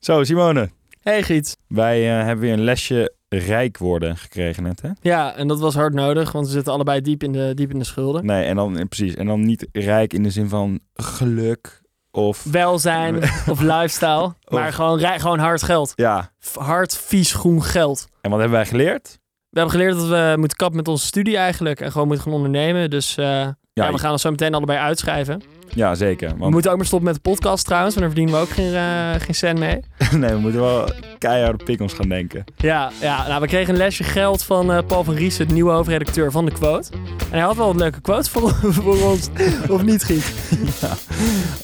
Zo, Simone. Hey Giet. Wij eh, hebben weer een lesje rijk worden gekregen net, hè? Ja, en dat was hard nodig, want we zitten allebei diep in de, diep in de schulden. Nee, en dan, precies. En dan niet rijk in de zin van geluk of... Welzijn of lifestyle, maar gewoon, rij- gewoon hard geld. Ja. Hard, vies, groen geld. En wat hebben wij geleerd? We hebben geleerd dat we moeten kappen met onze studie eigenlijk en gewoon moeten gaan ondernemen. Dus eh, ja, we gaan ons zo meteen allebei uitschrijven. Ja, zeker. We moeten ook maar stoppen met de podcast trouwens, want daar verdienen we ook geen, eh, geen cent mee. nee, we moeten wel keihard op pikkels gaan denken. Ja, ja nou, we kregen een lesje geld van eh, Paul van Riesen, de nieuwe hoofdredacteur van de Quote. En hij had wel een leuke quote voor, voor ons, of niet Giet?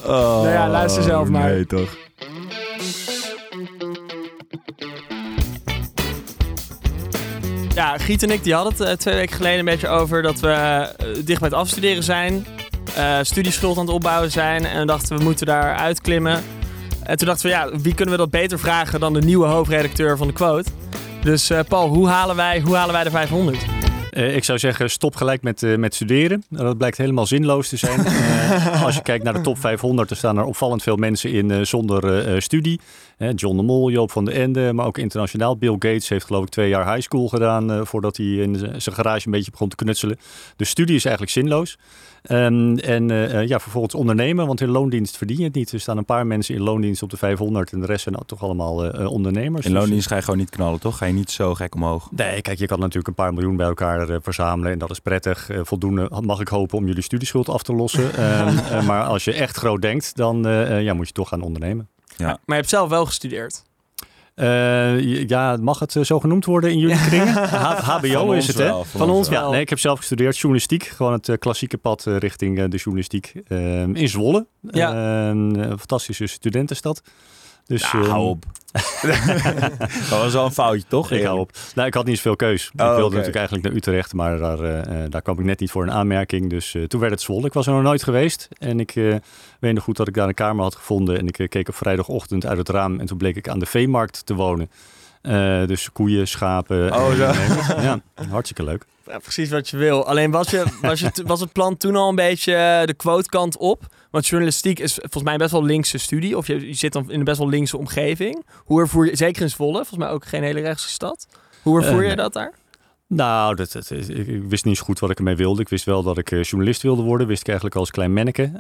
Oh, Nou ja, luister zelf maar. Nee, toch. Ja, Giet en ik die hadden het eh, twee weken geleden een beetje over dat we dicht bij het afstuderen zijn. Eh, studieschuld aan het opbouwen zijn. En we dachten we moeten daar uitklimmen. En toen dachten we, ja, wie kunnen we dat beter vragen dan de nieuwe hoofdredacteur van de Quote? Dus eh, Paul, hoe halen, wij, hoe halen wij de 500? Eh, ik zou zeggen, stop gelijk met, met studeren. Nou, dat blijkt helemaal zinloos te zijn. Als je kijkt naar de top 500, er staan er opvallend veel mensen in zonder studie. John de Mol, Joop van den Ende, maar ook internationaal. Bill Gates heeft geloof ik twee jaar high school gedaan voordat hij in zijn garage een beetje begon te knutselen. Dus studie is eigenlijk zinloos. Ehm, en eh, eh, ja, vervolgens ondernemen, want in loondienst verdien je het niet. Er staan een paar mensen in loondienst op de 500 en de rest zijn nou toch allemaal eh, ondernemers. In Dus- loondienst ga je gewoon niet knallen, toch? Ga je niet zo gek omhoog. Nee, kijk, je kan natuurlijk een paar miljoen bij elkaar verzamelen en dat is prettig. Voldoende mag ik hopen om jullie studieschuld af te lossen. Ehm, eh, maar als je echt groot denkt, dan ja, moet je toch gaan ondernemen. Maar je hebt zelf wel gestudeerd. Eh, ja, mag het eh, zo genoemd worden in jullie kringen? HBO is het, hè? Van ons wel. Ja, nee, ik heb zelf gestudeerd journalistiek. Gewoon het eh, klassieke pad richting de journalistiek ehm, in Zwolle. Ja. Ehm, een fantastische studentenstad. Dus, Nou, ehm, hou op. dat was wel een foutje, toch? Ik hou op. Nou, ik had niet zoveel keus. ik Oh, wilde natuurlijk eigenlijk naar Utrecht, maar daar, eh, eh, daar kwam ik net niet voor een aanmerking. Dus eh, toen werd het Zwolle. Ik was er nog nooit geweest. En ik eh, weet nog goed dat ik daar een kamer had gevonden. En ik keek op vrijdagochtend uit het raam. En toen bleek ik aan de veemarkt te wonen. Dus koeien, schapen. Oh, en-. Ja, hartstikke leuk. Ja, precies wat je wil. Alleen was, je, was, je, was het plan toen al een beetje de quote-kant op? Want journalistiek is volgens mij best wel linkse studie. Of je, je zit dan in een best wel linkse omgeving. Hoe ervoer je, zeker in Zwolle, volgens mij ook geen hele rechtse stad. Hoe ervoer Eh, je nee. dat daar? Nou, dat, dat, ik, wist niet zo goed wat ik ermee wilde. Ik wist wel dat ik eh, journalist wilde worden. Wist ik eigenlijk als klein manneke.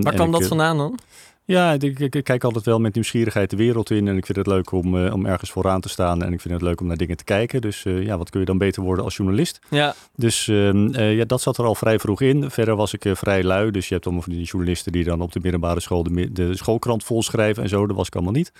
Waar kwam dat eh, vandaan dan? Ja, ik, ik- ik kijk altijd wel met nieuwsgierigheid de wereld in. En ik vind het leuk om, eh, om ergens vooraan te staan. En ik vind het leuk om naar dingen te kijken. Dus eh, ja, wat kun je dan beter worden als journalist? Ja, Dus ehm, eh, ja, dat zat er al vrij vroeg in. Verder was ik vrij lui. Dus je hebt allemaal van die journalisten die dan op de middelbare school de, de schoolkrant volschrijven en zo. Dat was ik allemaal niet.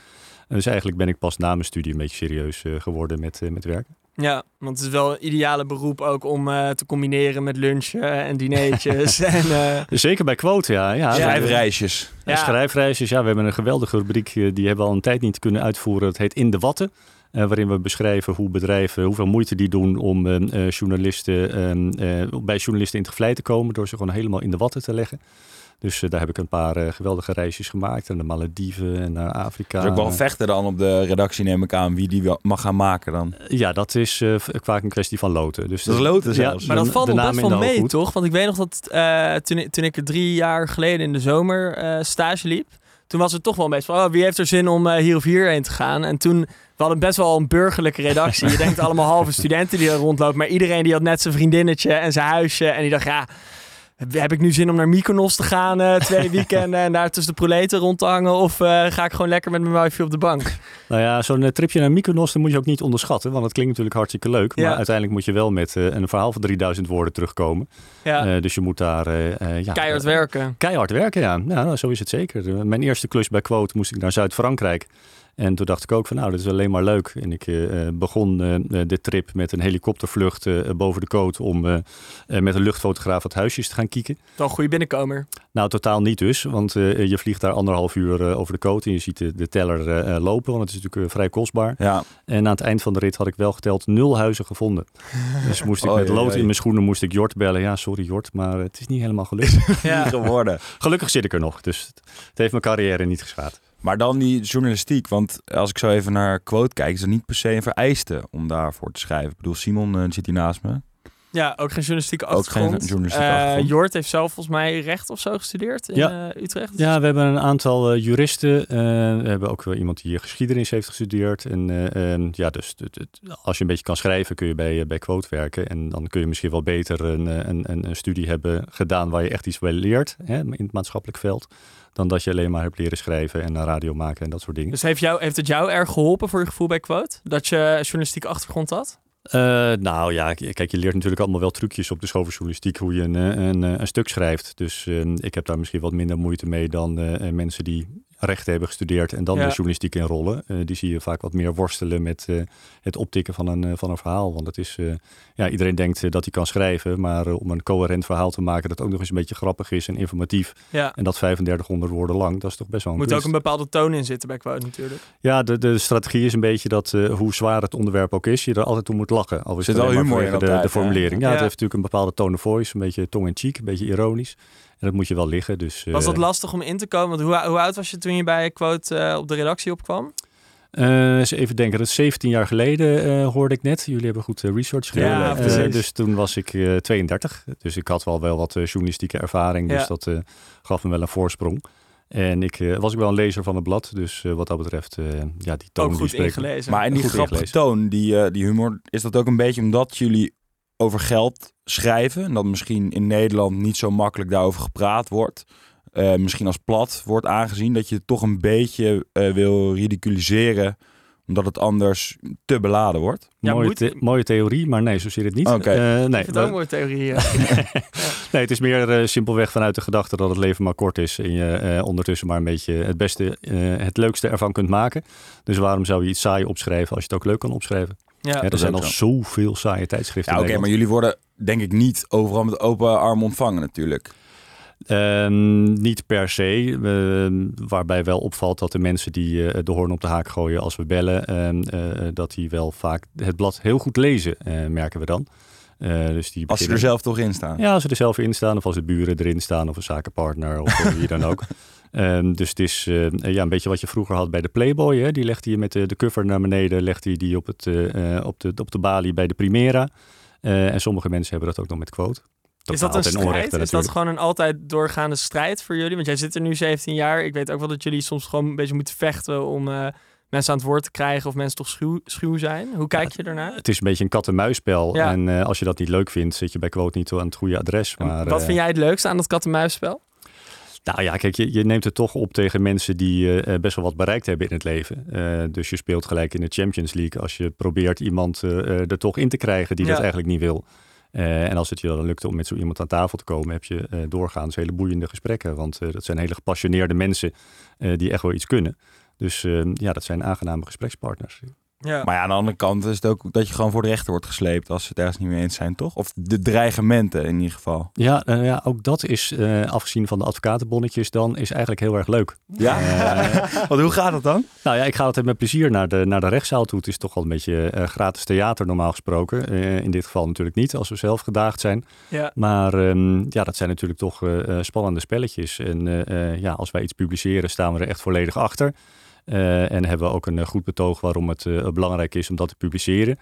En dus eigenlijk ben ik pas na mijn studie een beetje serieus geworden met, met werken. Ja, want het is wel een ideale beroep ook om eh, te combineren met lunchen en dineetjes. en, eh, Zeker bij Quote, ja. ja Schrijfreisjes. Ja. Schrijfreisjes, ja, we hebben een geweldige rubriek. eh, Die hebben we al een tijd niet kunnen uitvoeren. Het heet In de Watten. Eh, waarin we beschrijven hoe bedrijven, hoeveel moeite die doen om eh, eh, journalisten, bij journalisten in het gevlei te komen. Door ze gewoon helemaal in de watten te leggen. Dus daar heb ik een paar geweldige reisjes gemaakt. En de Malediven en naar Afrika. Is ook wel vechten dan op de redactie, neem ik aan, wie die mag gaan maken dan. Ja, dat is eh, vaak een kwestie van loten. Dus Dat is loten zelfs. maar dat valt nog best wel mee, toch? Want ik weet nog dat eh, toen, ik- toen ik er drie jaar geleden in de zomer eh, stage liep, toen was het toch wel beetje van, oh, wie heeft er zin om eh, hier of hierheen te gaan? En toen, we hadden best wel een burgerlijke redactie. Je denkt allemaal halve studenten die er rondlopen, maar iedereen die had net zijn vriendinnetje en zijn huisje. En die dacht, ja, heb- heb ik nu zin om naar Mykonos te gaan eh, twee weekenden en daar tussen de proleten rond te hangen? Of eh, ga ik gewoon lekker met mijn wifi op de bank? Nou ja, zo'n eh, tripje naar Mykonos dat moet je ook niet onderschatten. Want het klinkt natuurlijk hartstikke leuk. Maar uiteindelijk moet je wel met een verhaal van 3000 woorden terugkomen. Ja, dus je moet daar... ja, keihard werken. Keihard werken, ja. nou, zo is het zeker. Mijn eerste klus bij Quote moest ik naar Zuid-Frankrijk. En toen dacht ik ook van, nou, dat is alleen maar leuk. En ik eh, eh, begon eh, eh, de trip met een helikoptervlucht eh, boven de coast... om met een luchtfotograaf wat huisjes te gaan kieken. Wel een goede binnenkomer. Nou, totaal niet dus. Want eh, je vliegt daar anderhalf uur eh, over de coast... en je ziet de, de teller lopen, want het is natuurlijk vrij kostbaar. Ja, En aan het eind van de rit had ik wel geteld nul huizen gevonden. Dus moest ik met lood in mijn schoenen moest ik Jort bellen. Ja, sorry Jort, maar het is niet helemaal gelukt. Ja. geworden. Gelukkig zit ik er nog, dus het het heeft mijn carrière niet geschaad. Maar dan die journalistiek, want als ik zo even naar quote kijk, is dat niet per se een vereiste om daarvoor te schrijven. Ik bedoel, Simon eh, zit hier naast me. Ja, ook geen journalistieke Ook geen achtergrond. journalistieke Eh, achtergrond. Jort heeft zelf volgens mij recht of zo gestudeerd in Ja. eh, Utrecht. Ja, we hebben een aantal eh, juristen. eh, we hebben ook wel iemand die hier geschiedenis heeft gestudeerd. En eh, en ja, dus als je een beetje kan schrijven, kun je bij, bij Quote werken. En dan kun je misschien wel beter een, een, een, een studie hebben gedaan waar je echt iets bij leert hè, in het maatschappelijk veld. Dan dat je alleen maar hebt leren schrijven en een radio maken en dat soort dingen. Dus heeft, jou, heeft het jou erg geholpen voor je gevoel bij Quote? Dat je journalistieke achtergrond had? Eh, nou ja, kijk, je leert natuurlijk allemaal wel trucjes op de school hoe je een, eh, eh, een stuk schrijft. Dus eh, ik heb daar misschien wat minder moeite mee dan mensen die rechten hebben gestudeerd en dan Ja. de journalistiek inrollen. Eh, die zie je vaak wat meer worstelen met eh, het optikken van een, eh, van een verhaal. Want het is, eh, ja, iedereen denkt dat hij kan schrijven, maar om een coherent verhaal te maken dat ook nog eens een beetje grappig is en informatief Ja. en dat 3500 woorden lang, dat is toch best wel een moet ook een bepaalde toon in zitten bij Quote natuurlijk. Ja, de, de strategie is een beetje dat eh, hoe zwaar het onderwerp ook is, je er altijd toe moet lachen. Al is Zit het maar humor in de, altijd, de formulering. Ja, Ja. het heeft natuurlijk een bepaalde tone of voice, een beetje tong in cheek, een beetje ironisch. En dat moet je wel liggen. Dus, Was dat eh, lastig om in te komen? Want hoe, hoe oud was je toen je bij Quote eh, op de redactie opkwam? eh, eens even denken, dat is 17 jaar geleden eh, hoorde ik net. Jullie hebben goed research gedaan. Ja, precies. dus toen was ik eh, 32. Dus ik had wel wel wat journalistieke ervaring. Dus Ja. dat eh, gaf me wel een voorsprong. En ik eh, was ook wel een lezer van het blad. Dus wat dat betreft, eh, ja, die toon Ook die goed ingelezen. Maar in die grappige ingelezen. toon, die, eh, die humor, is dat ook een beetje omdat jullie over geld schrijven? En dat misschien in Nederland niet zo makkelijk daarover gepraat wordt. Eh, misschien als plat wordt aangezien. Dat je het toch een beetje eh, wil ridiculiseren. Omdat het anders te beladen wordt. Ja, mooie, moet- the- mooie theorie, maar nee, zo zit het niet. Oké. Eh, ik nee, het ook mooie theorie. ja. Nee, het is meer eh, simpelweg vanuit de gedachte dat het leven maar kort is. En je eh, ondertussen maar een beetje het beste, eh, het leukste ervan kunt maken. Dus waarom zou je iets saai opschrijven als je het ook leuk kan opschrijven? Ja. Er zijn al zo. zoveel saaie tijdschriften Ja, in oké, maar jullie worden denk ik niet overal met open arm ontvangen natuurlijk. Ehm, niet per se. ehm, waarbij wel opvalt dat de mensen die eh, de hoorn op de haak gooien als we bellen, ehm, eh, dat die wel vaak het blad heel goed lezen, eh, merken we dan. Eh, dus die Als ze er zelf toch in staan. Ja, als ze er zelf in staan, of als de buren erin staan, of een zakenpartner, of eh, wie dan ook. Ehm, dus het is eh, ja, een beetje wat je vroeger had bij de Playboy. Hè? Die legde je met de, de cover naar beneden, legde je die op, het, eh, eh, op, de, op de balie bij de Primera. En sommige mensen hebben dat ook nog met quote. Is dat een strijd? onrechte Is dat gewoon een altijd doorgaande strijd voor jullie? Want jij zit er nu 17 jaar. Ik weet ook wel dat jullie soms gewoon een beetje moeten vechten om mensen aan het woord te krijgen of mensen toch schuw, schuw zijn. Hoe kijk je ernaar? Het is een beetje een kat-en-muisspel. Ja. En als je dat niet leuk vindt, zit je bij quote niet aan het goede adres. Maar, Wat vind jij het leukste aan dat kat-en-muisspel? Nou ja, kijk, je, je neemt het toch op tegen mensen die eh, best wel wat bereikt hebben in het leven. Eh, dus je speelt gelijk in de Champions League als je probeert iemand eh, eh, er toch in te krijgen die Ja. dat eigenlijk niet wil. Eh, en als het je dan lukt om met zo iemand aan tafel te komen, heb je eh, doorgaans hele boeiende gesprekken. Want eh, dat zijn hele gepassioneerde mensen eh, die echt wel iets kunnen. Dus eh, ja, dat zijn aangename gesprekspartners. Ja. Maar ja, aan de andere kant is het ook dat je gewoon voor de rechter wordt gesleept als ze het ergens niet mee eens zijn, toch? Of de dreigementen in ieder geval. Ja, eh, ja ook dat is, eh, afgezien van de advocatenbonnetjes dan, is eigenlijk heel erg leuk. Ja? Eh, Want hoe gaat het dan? Nou ja, ik ga altijd met plezier naar de, naar de rechtszaal toe. Het is toch wel een beetje eh, gratis theater normaal gesproken. Eh, in dit geval natuurlijk niet, als we zelf gedaagd zijn. ja. Maar ehm, ja, dat zijn natuurlijk toch spannende spelletjes. En eh, eh, ja, als wij iets publiceren, staan we er echt volledig achter. Eh, en hebben we ook een eh, goed betoog waarom het eh, belangrijk is om dat te publiceren.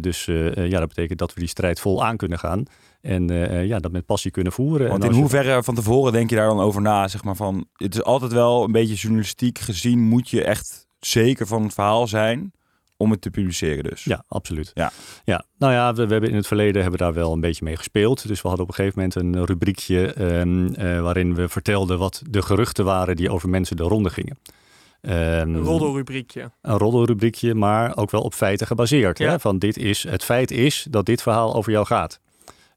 Dus ja, dat betekent dat we die strijd vol aan kunnen gaan. En ja, dat met passie kunnen voeren. Want in je- hoeverre van tevoren denk je daar dan over na? Zeg maar van, het is altijd wel een beetje journalistiek gezien, moet je echt zeker van het verhaal zijn om het te publiceren dus. Ja, absoluut. Ja. Ja. Nou ja, we, we hebben in het verleden hebben we daar wel een beetje mee gespeeld. Dus we hadden op een gegeven moment een rubriekje ehm, eh, waarin we vertelden wat de geruchten waren die over mensen de ronde gingen. Een roddelrubriekje. een roddelrubriekje, maar ook wel op feiten gebaseerd. Ja. Hè? Van dit is, het feit is dat dit verhaal over jou gaat.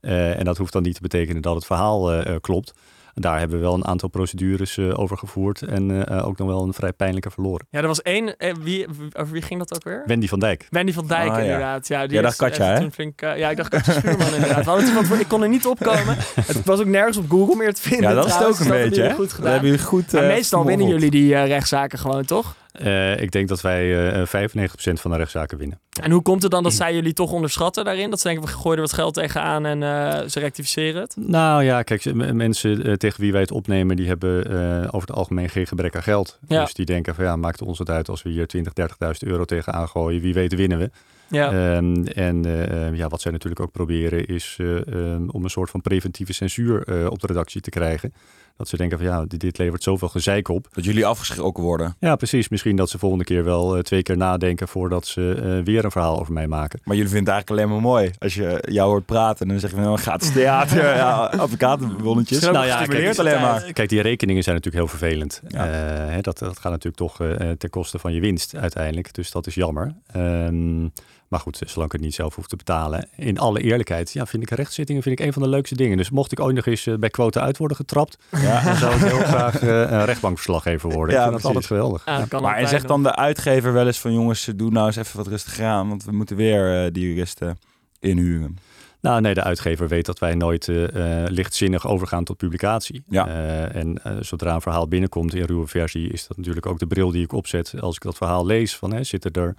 Eh, en dat hoeft dan niet te betekenen dat het verhaal eh, eh, klopt. Daar hebben we wel een aantal procedures eh, over gevoerd en eh, ook nog wel een vrij pijnlijke verloren. Ja, er was één. eh, wie, over wie ging dat ook weer? Wendy van Dijk. Wendy van Dijk, Ah, ja. inderdaad. Ja, die Jij dacht is Katja, hè? toen flink, ja, ik dacht Katja Schuurman, inderdaad. Tevoren- ik kon er niet opkomen. Het was ook nergens op Google meer te vinden. Ja, dat is het ook een Dat hebben beetje, hè? Goed Dat gedaan. hebben jullie goed maar meestal winnen jullie die rechtszaken gewoon, toch? Eh, ik denk dat wij eh 95% van de rechtszaken winnen. En hoe komt het dan dat zij jullie toch onderschatten daarin? Dat ze denken, we gooien er wat geld tegenaan en eh, ze rectificeren het? Nou ja, kijk, mensen eh, tegen wie wij het opnemen, die hebben eh, over het algemeen geen gebrek aan geld. Ja. Dus die denken van ja, maakt ons het uit als we hier 20, 30.000 euro tegenaan gooien. Wie weet winnen we. Ja. Ehm, en eh, eh, ja, wat zij natuurlijk ook proberen is eh, ehm, om een soort van preventieve censuur eh, op de redactie te krijgen. Dat ze denken van ja, dit, dit levert zoveel gezeik op. Dat jullie afgeschrokken worden. Ja, precies. Misschien dat ze volgende keer wel eh, twee keer nadenken voordat ze eh, weer een verhaal over mij maken. Maar jullie vinden het eigenlijk alleen maar mooi. Als je jou hoort praten en dan zeg je van, nou, gratis theater, ja, advocatenbonnetjes. Nou ja, stimuleert alleen maar. Kijk, die rekeningen zijn natuurlijk heel vervelend. Ja. Eh, hè, dat, dat gaat natuurlijk toch ten koste van je winst uiteindelijk. Dus dat is jammer. Ehm, maar goed, zolang ik het niet zelf hoef te betalen. In alle eerlijkheid, ja, vind ik rechtszittingen vind ik een van de leukste dingen. Dus mocht ik ooit nog eens eh, bij quota uit worden getrapt, Ja. dan zou ik heel graag eh, een rechtbankverslaggever worden. Ja, ik vind dat altijd geweldig. Ja, Maar en zegt dan de uitgever wel eens van, jongens, doe nou eens even wat rustiger aan, want we moeten weer eh, die juristen inhuren. Nou, nee, de uitgever weet dat wij nooit eh, eh, lichtzinnig overgaan tot publicatie. Ja. Eh, en zodra een verhaal binnenkomt in ruwe versie, is dat natuurlijk ook de bril die ik opzet als ik dat verhaal lees. Van, hè, zitten er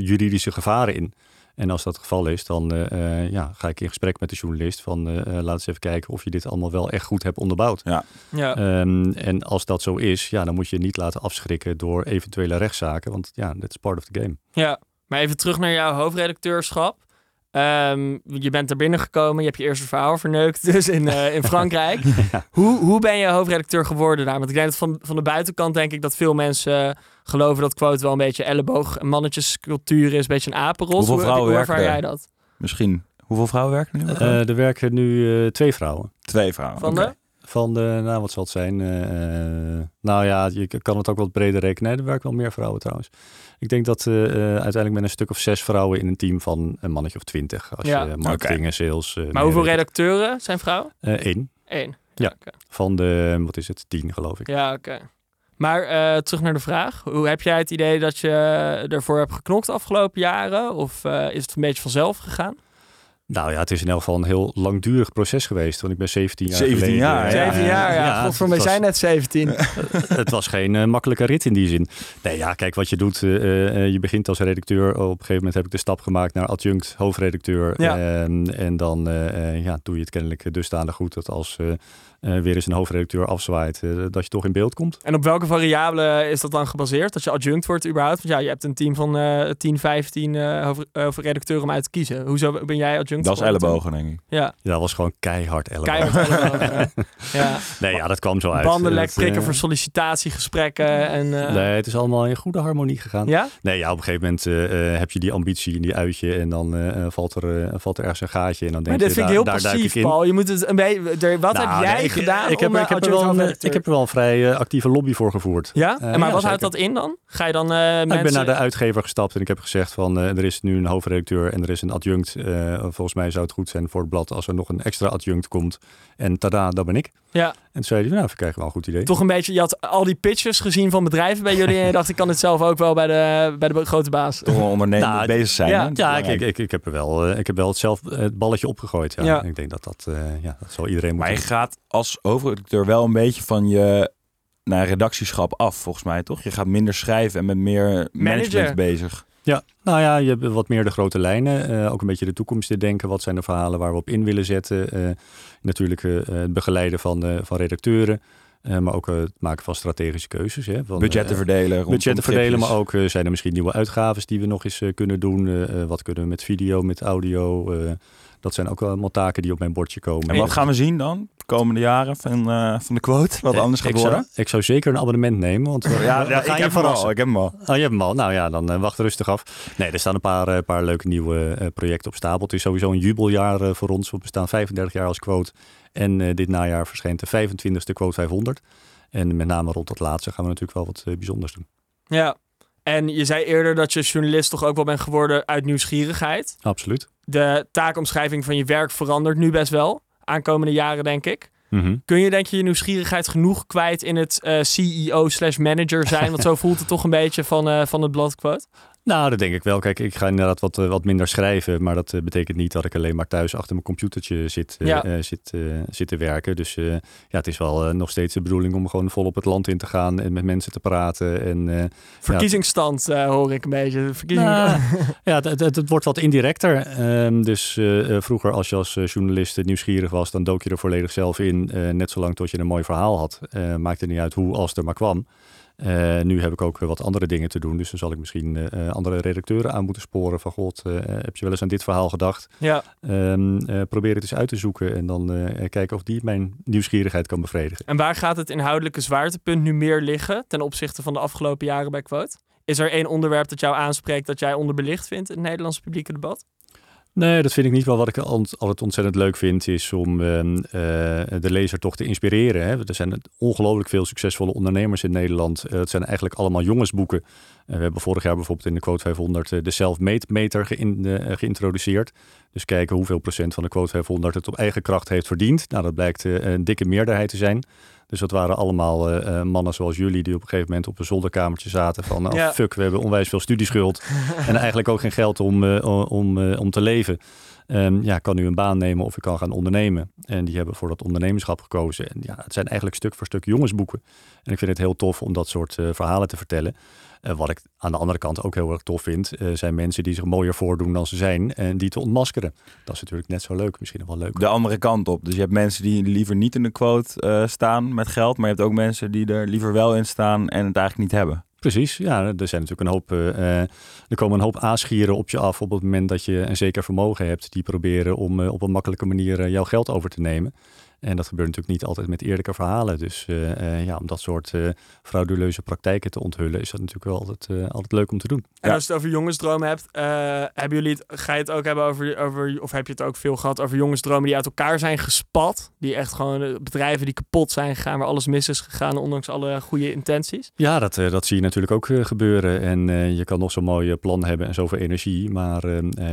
juridische gevaren in? En als dat het geval is, dan eh, eh, ja, ga ik in gesprek met de journalist van eh, eh, laat eens even kijken of je dit allemaal wel echt goed hebt onderbouwd. Ja. Ehm, en als dat zo is, ja, dan moet je je niet laten afschrikken door eventuele rechtszaken, want ja, that's part of the game. Ja, maar even terug naar jouw hoofdredacteurschap. Ehm, je bent er binnengekomen, je hebt je eerste verhaal verneukt dus in, eh, in Frankrijk. hoe, hoe ben je hoofdredacteur geworden daar? Want ik denk dat van, van de buitenkant denk ik dat veel mensen geloven dat quote wel een beetje elleboog en mannetjescultuur is, een beetje een apenros. Hoeveel hoe, vrouwen hoe werken jij dat? Misschien. Hoeveel vrouwen werken er nu? Eh, er werken nu eh, twee vrouwen. Twee vrouwen. Van de? Van de, nou wat zal het zijn? Eh, eh, nou ja, je kan het ook wat breder rekenen. Nee, er werken wel meer vrouwen trouwens. Ik denk dat eh, uiteindelijk met een stuk of zes vrouwen in een team van een mannetje of twintig. Als Ja. je marketing en sales. Maar hoeveel redacteuren zijn vrouwen? Eén. Eén. Ja. oké. van de, wat is het, tien geloof ik. Ja, oké. Maar terug naar de vraag. Hoe heb jij het idee dat je ervoor hebt geknokt de afgelopen jaren? Of is het een beetje vanzelf gegaan? Nou ja, het is in elk geval een heel langdurig proces geweest. Want ik ben 17 jaar 17 geleden- jaar, ja. Zeven jaar, ja. God, voor mij zijn net 17. het was geen eh, makkelijke rit in die zin. Nee, ja, kijk wat je doet. eh, eh, je begint als redacteur. Op een gegeven moment heb ik de stap gemaakt naar adjunct hoofdredacteur. Ja. Ehm, en dan eh, eh, ja, doe je het kennelijk dusdanig goed dat als eh, eh, weer eens een hoofdredacteur afzwaait, eh, dat je toch in beeld komt. En op welke variabelen is dat dan gebaseerd? Dat je adjunct wordt überhaupt? Want ja, je hebt een team van eh 10, 15 eh hoofd- hoofdredacteuren om uit te kiezen. Hoezo ben jij adjunct? Dat is ellebogen, denk ik. Ja, Ja, dat was gewoon keihard elleboog. keihard ellebogen. ja. Nee, ja, dat kwam zo uit. Banden lek Het, prikken eh, voor sollicitatiegesprekken. En, eh, Nee, het is allemaal in goede harmonie gegaan. Ja? Nee, ja, op een gegeven moment eh, eh, heb je die ambitie en die uitje en dan eh, valt, er, eh, valt er ergens een gaatje en dan denk Maar dit je, vind ik heel daar, duik passief. Paul. Je moet het een beetje... er- Wat Nou, heb jij nee, ik- gedaan ik, heb, om ik, eh, heb er adjunct wel een, hoofdredacteur- ik heb er wel een vrij eh, actieve lobby voor gevoerd. Ja? Eh, en maar wat houdt dat in dan? Ga je dan eh Nou, mensen... Ik ben naar de uitgever gestapt en ik heb gezegd van er is nu een hoofdredacteur en er is een adjunct. Volgens mij zou het goed zijn voor het blad als er nog een extra adjunct komt. En tada, dat ben ik. Ja. En toen zei hij, nou, we krijgen wel een goed idee. Toch een beetje... Je had al die pitches gezien van bedrijven bij jullie... en je dacht, ik kan dit zelf ook wel bij de, bij de grote baas. Toch wel ondernemer Nou, bezig zijn. ja. Ja, ik, ik, ik, ik heb er wel, eh, ik heb wel het zelf het balletje opgegooid. Ja. Ja. Ik denk dat dat, eh, ja, dat zal iedereen Maar je moeten gaat als hoofdredacteur wel een beetje van je naar redactieschap af, volgens mij, toch? Je gaat minder schrijven en met meer management bezig. Ja, nou ja, je hebt wat meer de grote lijnen. eh, ook een beetje de toekomst te denken. Wat zijn de verhalen waar we op in willen zetten? Eh, natuurlijk eh, het begeleiden van, van redacteuren. maar ook het maken van strategische keuzes. Hè, van, Budgetten verdelen. budgetten verdelen, maar ook zijn er misschien nieuwe uitgaves die we nog eens kunnen doen. Wat kunnen we met video, met audio? dat zijn ook allemaal taken die op mijn bordje komen. En wat gaan we zien dan de komende jaren van, eh, van de quote? Wat Eh, anders gaat ik zou, worden? ik zou zeker een abonnement nemen. Want we, Ja, we ja, gaan ik je heb hem al. Ik heb hem al. Oh, je hebt hem al. Nou ja, dan eh, wacht rustig af. Nee, er staan een paar, eh, paar leuke nieuwe eh, projecten op stapel. Het is sowieso een jubeljaar eh, voor ons. We bestaan 35 jaar als quote. En eh, dit najaar verschijnt de 25e quote 500. En met name rond dat laatste gaan we natuurlijk wel wat eh, bijzonders doen. Ja. En je zei eerder dat je journalist toch ook wel bent geworden uit nieuwsgierigheid. Absoluut. De taakomschrijving van je werk verandert nu best wel. Aankomende jaren, denk ik. Mhm. Kun je denk je je nieuwsgierigheid genoeg kwijt in het eh, CEO slash manager zijn? Want zo voelt het toch een beetje van, eh, van het bladquote. Nou, dat denk ik wel. Kijk, ik ga inderdaad wat, eh, wat minder schrijven. Maar dat eh, betekent niet dat ik alleen maar thuis achter mijn computertje zit, eh, Ja. zit, zit te werken. Dus ja, het is wel nog steeds de bedoeling om gewoon vol op het land in te gaan en met mensen te praten. En, Verkiezingsstand hoor ik een beetje. Verkiezing... Nou, ja, het, het, het wordt wat indirecter. Ehm, dus vroeger als je als journalist nieuwsgierig was, dan dook je er volledig zelf in. net zolang tot je een mooi verhaal had. Maakte niet uit hoe, als het er maar kwam. Uh, nu heb ik ook wat andere dingen te doen. Dus dan zal ik misschien uh, andere redacteuren aan moeten sporen. Van god, uh, heb je wel eens aan dit verhaal gedacht? Ja. Um, probeer het eens uit te zoeken. En dan kijken of die mijn nieuwsgierigheid kan bevredigen. En waar gaat het inhoudelijke zwaartepunt nu meer liggen ten opzichte van de afgelopen jaren bij Quote? Is er één onderwerp dat jou aanspreekt dat jij onderbelicht vindt in het Nederlandse publieke debat? Nee, dat vind ik niet wel. Wat ik altijd ontzettend leuk vind, is om uh, de lezer toch te inspireren. Hè. Er zijn ongelooflijk veel succesvolle ondernemers in Nederland. Het zijn eigenlijk allemaal jongensboeken. Uh, we hebben vorig jaar bijvoorbeeld in de Quote 500 de self-made meter geïntroduceerd. Dus kijken hoeveel procent van de Quote 500 het op eigen kracht heeft verdiend. Nou, dat blijkt een dikke meerderheid te zijn. Dus dat waren allemaal uh, mannen zoals jullie die op een gegeven moment op een zolderkamertje zaten van oh, fuck, we hebben onwijs veel studieschuld en eigenlijk ook geen geld om, uh, om, om te leven. Um, ja, kan nu een baan nemen of ik kan gaan ondernemen. En die hebben voor dat ondernemerschap gekozen. En ja, het zijn eigenlijk stuk voor stuk jongensboeken. En ik vind het heel tof om dat soort verhalen te vertellen. Uh, wat ik aan de andere kant ook heel erg tof vind, uh, zijn mensen die zich mooier voordoen dan ze zijn en die te ontmaskeren. Dat is natuurlijk net zo leuk, misschien wel leuk. De andere kant op. Dus je hebt mensen die liever niet in de quote staan met geld, maar je hebt ook mensen die er liever wel in staan en het eigenlijk niet hebben. Precies, ja, er zijn natuurlijk een hoop. Uh, er komen een hoop aasgieren op je af op het moment dat je een zeker vermogen hebt, die proberen om uh, op een makkelijke manier jouw geld over te nemen. En dat gebeurt natuurlijk niet altijd met eerlijke verhalen. Dus uh, uh, ja, om dat soort uh, frauduleuze praktijken te onthullen, is dat natuurlijk wel altijd, altijd leuk om te doen. En als je het over jongensdromen hebt, hebben jullie het, ga je het ook hebben over, over, of heb je het ook veel gehad over jongensdromen die uit elkaar zijn gespat? Die echt gewoon bedrijven die kapot zijn gegaan, waar alles mis is gegaan, ondanks alle goede intenties? Ja, dat, dat zie je natuurlijk ook gebeuren. En je kan nog zo'n mooi plan hebben en zoveel energie, maar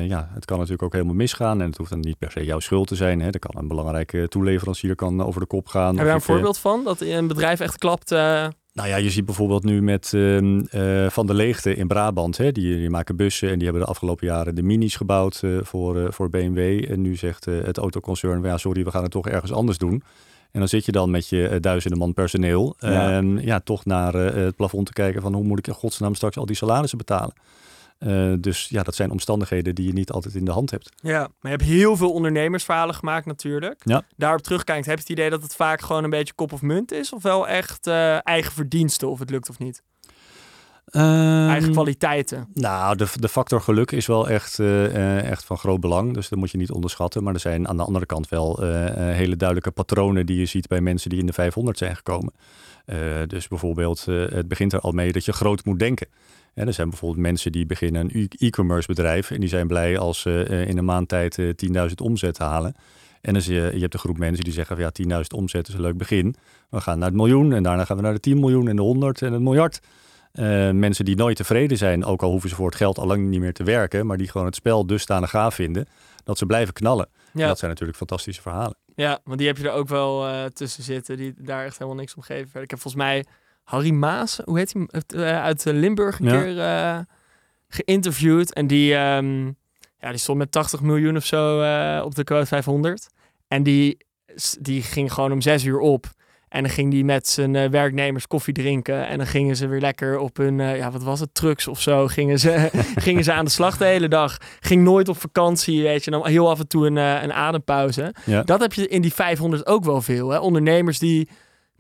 ja, het kan natuurlijk ook helemaal misgaan. En het hoeft dan niet per se jouw schuld te zijn. Hè. Er kan een belangrijke toeleverancier hier kan over de kop gaan. Heb je daar een voorbeeld van? Dat een bedrijf echt klapt? Uh... Nou ja, je ziet bijvoorbeeld nu met uh, Van de Leegte in Brabant. Hè, die, die, maken bussen en die hebben de afgelopen jaren de minis gebouwd uh, voor, voor BMW. En nu zegt het autoconcern, ja sorry, we gaan het toch ergens anders doen. En dan zit je dan met je duizenden man personeel. Ja. En ja, toch naar het plafond te kijken van hoe moet ik in godsnaam straks al die salarissen betalen. Uh, dus ja, dat zijn omstandigheden die je niet altijd in de hand hebt. Ja, maar je hebt heel veel ondernemersverhalen gemaakt natuurlijk. Ja. Daarop terugkijkt, heb je het idee dat het vaak gewoon een beetje kop of munt is? Of wel echt uh, eigen verdiensten, of het lukt of niet? Um, eigen kwaliteiten. Nou, de, de factor geluk is wel echt, uh, echt van groot belang. Dus dat moet je niet onderschatten. Maar er zijn aan de andere kant wel hele duidelijke patronen die je ziet bij mensen die in de 500 zijn gekomen. dus bijvoorbeeld, het begint er al mee dat je groot moet denken. Ja, er zijn bijvoorbeeld mensen die beginnen een e-commerce bedrijf en die zijn blij als ze uh, in een maand tijd uh, eh, 10.000 omzet halen. En dan zie je, je hebt een groep mensen die zeggen van ja, 10.000 omzet is een leuk begin. We gaan naar het miljoen en daarna gaan we naar de 10 miljoen en de 100 en het miljard. Uh, mensen die nooit tevreden zijn, ook al hoeven ze voor het geld al lang niet meer te werken, maar die gewoon het spel dusdanig gaaf vinden dat ze blijven knallen. Ja. dat zijn natuurlijk fantastische verhalen. Ja, want die heb je er ook wel tussen zitten, die daar echt helemaal niks om geven. Ik heb volgens mij Harry Maas, hoe heet hij, uh, uit Limburg een keer uh, geïnterviewd. En die, um, ja, die stond met 80 miljoen of zo op de quote 500. En die, die ging gewoon om zes uur op. En dan ging die met zijn werknemers koffie drinken. En dan gingen ze weer lekker op hun, ja, wat was het, trucks of zo. Gingen ze, gingen ze aan de slag de hele dag. Ging nooit op vakantie, weet je. Dan heel af en toe een, een adempauze. Ja. Dat heb je in die 500 ook wel veel. Hè? Ondernemers die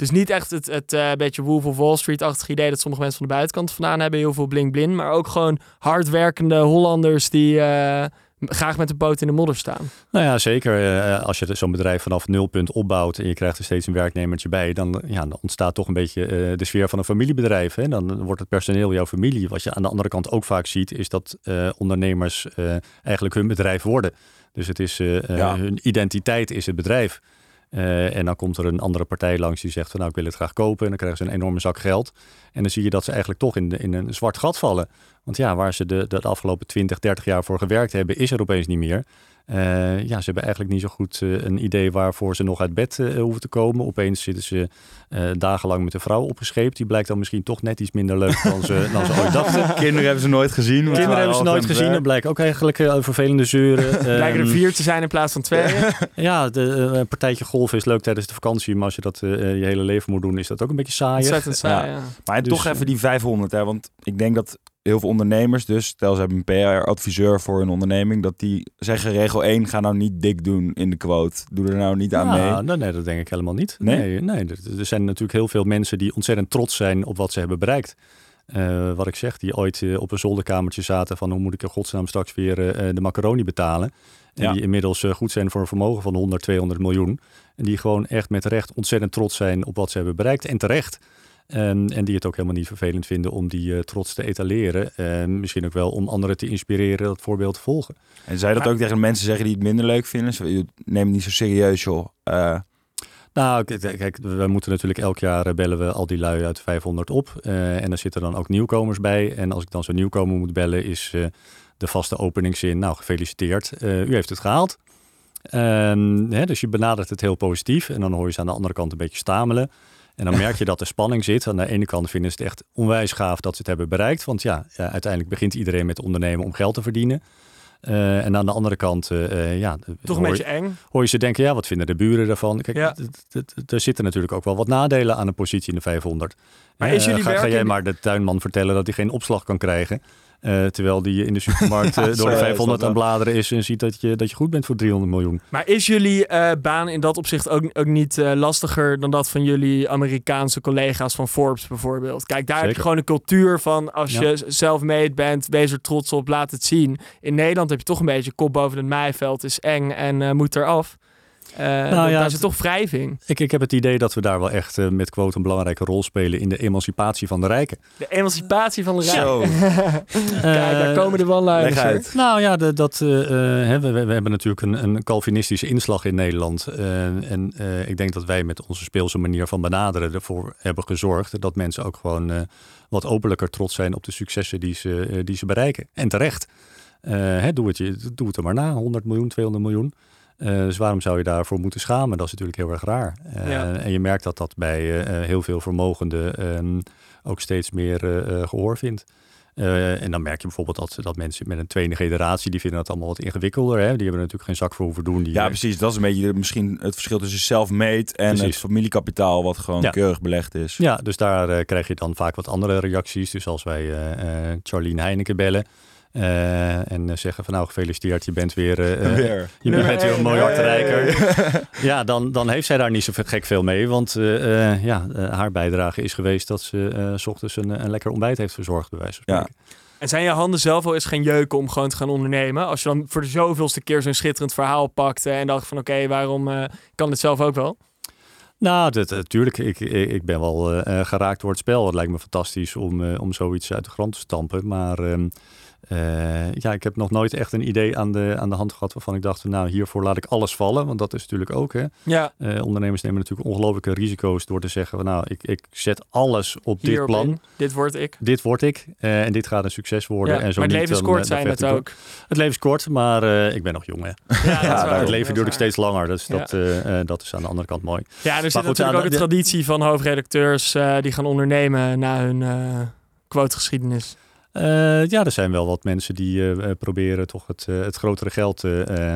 dus niet echt het, het uh, beetje Wolf of Wall Street-achtig idee dat sommige mensen van de buitenkant vandaan hebben. Heel veel bling-bling. Maar ook gewoon hardwerkende Hollanders die uh, graag met de poot in de modder staan. Nou ja, zeker. Uh, als je zo'n bedrijf vanaf nul punt opbouwt en je krijgt er steeds een werknemertje bij, dan, ja, dan ontstaat toch een beetje de sfeer van een familiebedrijf. Hè? Dan wordt het personeel jouw familie. Wat je aan de andere kant ook vaak ziet, is dat ondernemers eigenlijk hun bedrijf worden. Dus het is ja. hun identiteit is het bedrijf. Uh, en dan komt er een andere partij langs die zegt van nou ik wil het graag kopen. En dan krijgen ze een enorme zak geld. En dan zie je dat ze eigenlijk toch in, de, in een zwart gat vallen. Want ja, waar ze de, de afgelopen 20, 30 jaar voor gewerkt hebben, is er opeens niet meer. Uh, ja, ze hebben eigenlijk niet zo goed uh, een idee waarvoor ze nog uit bed uh, hoeven te komen. Opeens zitten ze dagenlang met een vrouw opgescheept. Die blijkt dan misschien toch net iets minder leuk dan ze, dan ze ooit dachten. Kinderen hebben ze nooit gezien. Kinderen hebben ze nooit gezien. Dat blijkt ook eigenlijk vervelende zeuren. Blijken er vier te zijn in plaats van twee. ja, de, een partijtje golf is leuk tijdens de vakantie. Maar als je dat je hele leven moet doen, is dat ook een beetje saai. Ontzettend saai, ja. ja. Maar dus, toch even die 500. Hè, want ik denk dat heel veel ondernemers dus, stel ze hebben een PR-adviseur voor een onderneming, dat die zeggen regel 1, ga nou niet dik doen in de quote. Doe er nou niet aan Nou, mee. nee, nee, dat denk ik helemaal niet. Nee? Nee, nee, er, zijn natuurlijk heel veel mensen die ontzettend trots zijn op wat ze hebben bereikt. Eh, wat ik zeg, die ooit eh, op een zolderkamertje zaten van hoe moet ik in godsnaam straks weer eh, de macaroni betalen. En Ja. die inmiddels goed zijn voor een vermogen van 100, 200 miljoen. En die gewoon echt met recht ontzettend trots zijn op wat ze hebben bereikt. En terecht. Ehm, en die het ook helemaal niet vervelend vinden om die eh, trots te etaleren. En misschien ook wel om anderen te inspireren dat voorbeeld te volgen. En zij dat Maar- ook tegen mensen zeggen die het minder leuk vinden? Zo, "Je Neem het niet zo serieus, joh. Eh, Nou, kijk, we moeten natuurlijk elk jaar eh, bellen we al die lui uit 500 op. Eh, en er zitten dan ook nieuwkomers bij. En als ik dan zo'n nieuwkomer moet bellen, is eh, de vaste openingszin. Nou, gefeliciteerd. Eh, u heeft het gehaald. Ehm, hè, dus je benadert het heel positief. En dan hoor je ze aan de andere kant een beetje stamelen. En dan merk je dat er spanning zit. Aan de ene kant vinden ze het echt onwijs gaaf dat ze het hebben bereikt. Want ja, uiteindelijk begint iedereen met ondernemen om geld te verdienen. Eh, en aan de andere kant, eh, eh, ja, Toch een beetje eng. hoor je ze denken, ja, wat vinden de buren daarvan? Kijk, Ja. er zitten natuurlijk ook wel wat nadelen aan een positie in de 500. Maar is jullie ga, ga jij maar de tuinman vertellen dat hij geen opslag kan krijgen? Eh, terwijl die in de supermarkt Ja, eh, door de is 500 dat aan wel. bladeren is en ziet dat je, dat je goed bent voor 300 miljoen. Maar is jullie eh, baan in dat opzicht ook, ook niet eh, lastiger dan dat van jullie Amerikaanse collega's van Forbes bijvoorbeeld? Kijk, daar heb je gewoon een cultuur van als Ja. je zelf made bent, wees er trots op, laat het zien. In Nederland heb je toch een beetje kop boven het maaiveld, is eng en eh, moet eraf. Eh Nou daar ja, het- toch wrijving. Ik, ik heb het idee dat we daar wel echt eh, met quote een belangrijke rol spelen in de emancipatie van de rijken. De emancipatie van de rijk. Zo, Kijk, daar Eh, komen de hoor. uit. Nou ja, de, dat, eh, eh, hè, we, we hebben natuurlijk een, een Calvinistische inslag in Nederland. En eh, ik denk dat wij met onze speelse manier van benaderen ervoor hebben gezorgd dat mensen ook gewoon eh, wat openlijker trots zijn op de successen die ze, die ze bereiken. En terecht. Eh, hè, doe, het je, doe het er maar na, 100 miljoen, 200 miljoen. Eh, dus waarom zou je daarvoor moeten schamen? Dat is natuurlijk heel erg raar. Eh, Ja. En je merkt dat dat bij eh, heel veel vermogenden ehm, ook steeds meer eh, eh, gehoor vindt. En dan merk je bijvoorbeeld dat, dat mensen met een tweede generatie, die vinden dat allemaal wat ingewikkelder. Hè? Die hebben er natuurlijk geen zak voor hoeven doen. Die, Ja, precies. Dat is een beetje misschien het verschil tussen self-made en het Precies. familiekapitaal wat gewoon Ja. keurig belegd is. Ja, dus daar krijg je dan vaak wat andere reacties. Dus als wij Charlene Heineken bellen eh, en eh, zeggen van nou gefeliciteerd, je bent weer, Weer. je bent weer een één. miljard Ja, ja, ja, rijker. Ja, dan, dan heeft zij daar niet zo gek veel mee. Want eh, eh, ja, haar bijdrage is geweest dat ze eh, s ochtends een, een lekker ontbijt heeft verzorgd, bij wijze van Ja. spreken. En zijn je handen zelf wel eens geen jeuken om gewoon te gaan ondernemen? Als je dan voor de zoveelste keer zo'n schitterend verhaal pakt en dacht van oké, waarom eh, kan dit zelf ook wel? Nou, dat, natuurlijk. Ik, ik ben wel geraakt door het spel. Het lijkt me fantastisch om, eh, om zoiets uit de grond te stampen. Maar ehm, eh, ja, ik heb nog nooit echt een idee aan de, aan de hand gehad waarvan ik dacht, nou, hiervoor laat ik alles vallen. Want dat is natuurlijk ook, hè. Ja, Eh, ondernemers nemen natuurlijk ongelooflijke risico's door te zeggen, nou, ik, ik zet alles op dit plan. Dit word ik. Dit word ik eh, en dit gaat een succes worden. Ja, en zo maar het leven is kort, zijn het ook. Het leven is kort, maar ik ben nog jong, hè. Ja, waar. het leven duurt ook steeds langer. Dus dat, dat is aan de andere kant mooi. Ja, er zit goed, natuurlijk ook de- traditie van hoofdredacteurs die gaan ondernemen na hun quotegeschiedenis. Eh, ja, er zijn wel wat mensen die eh, eh, proberen toch het, eh, het grotere geld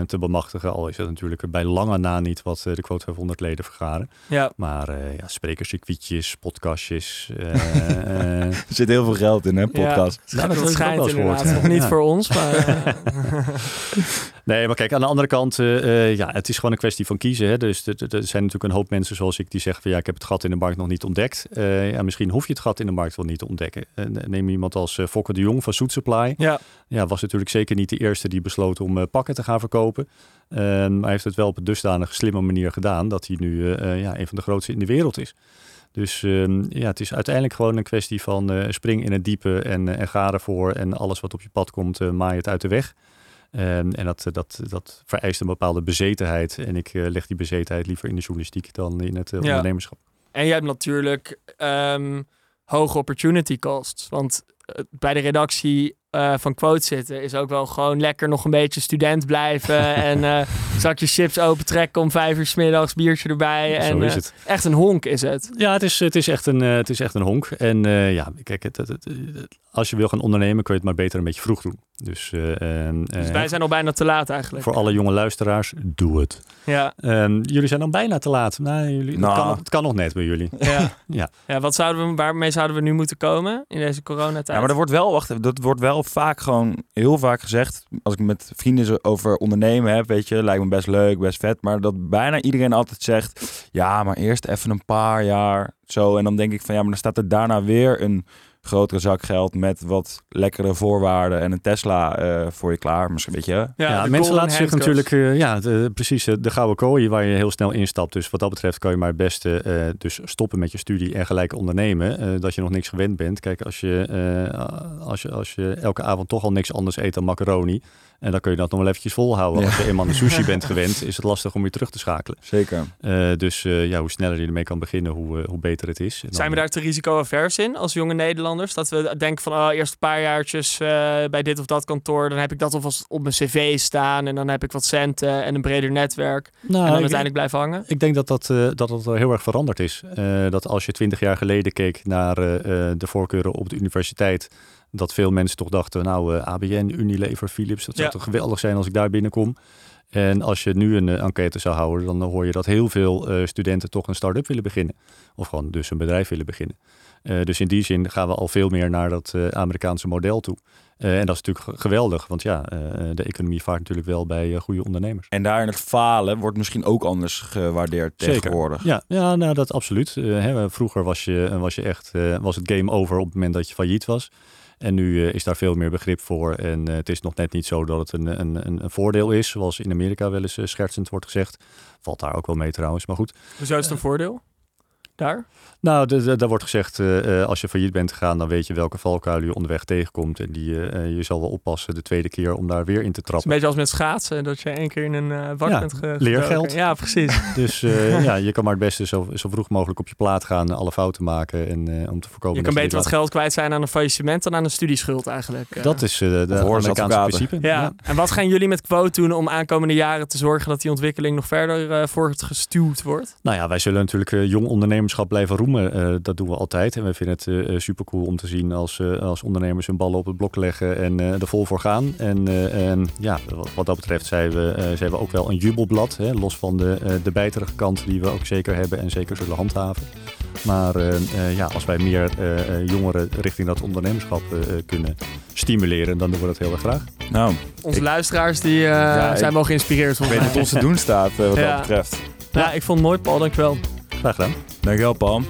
te bemachtigen. Al is dat natuurlijk bij lange na niet wat de quote 500 leden vergaren. Ja, Maar eh ja, sprekerscircuitjes, podcastjes. eh, eh, Er zit heel veel geld in, hè, podcast. Nou, dat, schijnt inderdaad. ja. Nog niet Ja. voor ons, maar... Nee, maar kijk, aan de andere kant, eh, eh, ja, het is gewoon een kwestie van kiezen. Hè? Dus er zijn natuurlijk een hoop mensen zoals ik die zeggen van ja, ik heb het gat in de markt nog niet ontdekt. Eh, ja, misschien hoef je het gat in de markt wel niet te ontdekken. Neem iemand als Fokker de Jong van Soet Supply. ja, Ja, was natuurlijk zeker niet de eerste die besloot om pakken te gaan verkopen. Eh, maar hij heeft het wel op een dusdanig slimme manier gedaan dat hij nu ja, een van de grootste in de wereld is. Dus ehm, ja, het is uiteindelijk gewoon een kwestie van eh, spring in het diepe en, en ga ervoor. En alles wat op je pad komt, eh, maai het uit de weg. Ehm, en dat, dat, dat vereist een bepaalde bezetenheid. En ik eh, leg die bezetenheid liever in de journalistiek dan in het eh, Ja. ondernemerschap. En je hebt natuurlijk ehm, hoge opportunity costs. Want eh, bij de redactie eh, van quote zitten, is ook wel gewoon lekker nog een beetje student blijven. en eh zakje chips opentrekken om vijf uur 's middags, biertje erbij. En, is eh, het. echt een honk is het. Ja, het is, het is, echt, een, het is echt een honk. En eh, ja, kijk, het, het- het- het- als je wil gaan ondernemen, kun je het maar beter een beetje vroeg doen. Dus, eh, Dus wij zijn al bijna te laat eigenlijk. voor alle jonge luisteraars, doe het. Ja, Ehm, jullie zijn dan bijna te laat. Nou, jullie, Nou. Het, kan, nog- het kan nog net bij jullie. ja. Ja. ja. wat zouden we, waarmee zouden we nu moeten komen in deze coronatijd? Ja, maar er wordt wel, wacht, dat wordt wel vaak gewoon heel vaak gezegd. Als ik met vrienden over ondernemen heb, weet je, lijkt me best leuk, best vet. Maar dat bijna iedereen altijd zegt, ja, maar eerst even een paar jaar zo. En dan denk ik van, ja, maar dan staat er daarna weer een grotere zak geld met wat lekkere voorwaarden en een Tesla eh, voor je klaar. Misschien, weet je. Ja, mensen laten zich handcuffs. natuurlijk, eh, ja, de- precies, eh, de gouden kooi waar je heel snel instapt. Dus wat dat betreft kan je maar het beste eh, dus stoppen met je studie en gelijk ondernemen. eh, dat je nog niks gewend bent. Kijk, als je, eh, als, je, als je elke avond toch al niks anders eet dan macaroni. En dan kun je dat nog wel eventjes volhouden. Ja. Als je eenmaal de sushi bent gewend, is het lastig om weer terug te schakelen. Zeker. Eh, dus eh, ja, hoe sneller je ermee kan beginnen, hoe, eh, hoe beter het is. En Zijn we daar te risico-avers in als jonge Nederlanders? Dat we denken van oh, eerst een paar jaartjes eh, bij dit of dat kantoor. Dan heb ik dat alvast op mijn cv staan. En dan heb ik wat centen en een breder netwerk. Nou, en dan uiteindelijk blijven hangen. Ik denk dat dat, eh, dat dat heel erg veranderd is. Eh, dat als je twintig jaar geleden keek naar eh, eh, de voorkeuren op de universiteit, dat veel mensen toch dachten, nou, eh, ABN, Unilever, Philips, dat zou Ja. toch geweldig zijn als ik daar binnenkom. En als je nu een eh, enquête zou houden, dan hoor je dat heel veel eh, studenten toch een start-up willen beginnen. Of gewoon dus een bedrijf willen beginnen. Eh, dus in die zin gaan we al veel meer naar dat eh, Amerikaanse model toe. Eh, en dat is natuurlijk ge- geweldig, want ja, eh, de economie vaart natuurlijk wel bij goede ondernemers. En daar in het falen wordt misschien ook anders gewaardeerd Zeker. tegenwoordig. Ja, ja nou dat absoluut. Eh, hè, vroeger was, je, was, je echt, eh, was het game over op het moment dat je failliet was. En nu eh, is daar veel meer begrip voor. En eh, het is nog net niet zo dat het een, een, een, voordeel is, zoals in Amerika wel eens eh, schertsend wordt gezegd. Valt daar ook wel mee trouwens, maar goed. Hoezo is het een voordeel? Daar? Nou, de- de- daar wordt gezegd, eh, eh, als je failliet bent gegaan, dan weet je welke valkuil je onderweg tegenkomt. En die, eh, je zal wel oppassen de tweede keer om daar weer in te Het is een trappen. beetje als met schaatsen. Dat je één keer in een eh wak Ja, bent ge- leergeld. Ja, precies. Dus eh, ja, je kan maar het beste zo, zo vroeg mogelijk op je plaat gaan, alle fouten maken. En eh, om te voorkomen Je kan beter wat geld kwijt zijn aan een faillissement dan aan een studieschuld eigenlijk. Dat is eh, de ze Amerikaanse principe. Ja. en wat gaan jullie met Quote doen om aankomende jaren te zorgen dat die ontwikkeling nog verder eh voortgestuwd wordt? Nou ja, wij zullen natuurlijk jong ondernemerschap blijven roemen. Eh, dat doen we altijd. En we vinden het super cool om te zien als, eh, als ondernemers hun ballen op het blok leggen en eh, er vol voor gaan. En, eh, en ja, wat, wat dat betreft zijn we, eh, zijn we ook wel een jubelblad. Hè, los van de, eh, de bijterige kant die we ook zeker hebben en zeker zullen handhaven. Maar eh, eh, ja, als wij meer eh, eh, jongeren richting dat ondernemerschap eh, eh, kunnen stimuleren, dan doen we dat heel erg graag. Nou, Onze Ik- luisteraars die, eh, Ja, zijn ik- wel geïnspireerd. ik weet wat ons te doen staat eh, wat Ja. dat betreft. Ja, ik vond het mooi, Paul. Dankjewel. Graag gedaan. Dankjewel, Paul.